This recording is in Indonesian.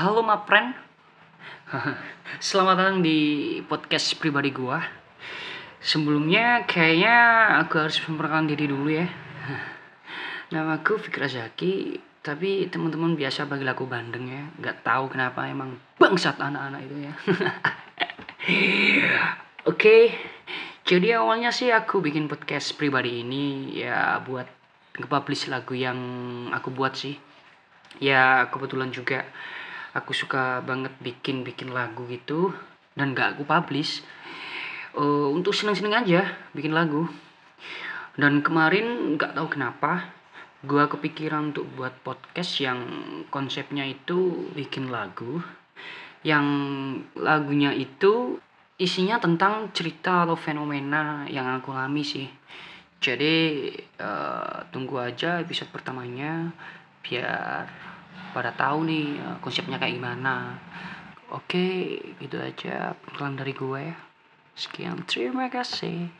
Halo my friend. Selamat datang di podcast pribadi gua. Sebelumnya kayaknya aku harus memperkenalkan diri dulu ya. Nama aku Fikra Zaki Tapi teman-teman biasa bagi lagu Bandeng ya. Gak tahu kenapa emang bangsat anak-anak itu ya. Oke Jadi awalnya sih aku bikin podcast pribadi ini Ya buat nge-publish lagu yang aku buat sih. Ya kebetulan juga aku suka banget bikin bikin lagu gitu. Dan gak aku publish. Uh, untuk seneng-seneng aja bikin lagu. Dan kemarin gak tahu kenapa gua kepikiran untuk buat podcast yang konsepnya itu bikin lagu. Yang lagunya itu isinya tentang cerita atau fenomena yang aku alami sih. Jadi uh, tunggu aja episode pertamanya biar pada tahu nih uh, konsepnya kayak gimana. Oke gitu aja perkenalan dari gue. Sekian terima kasih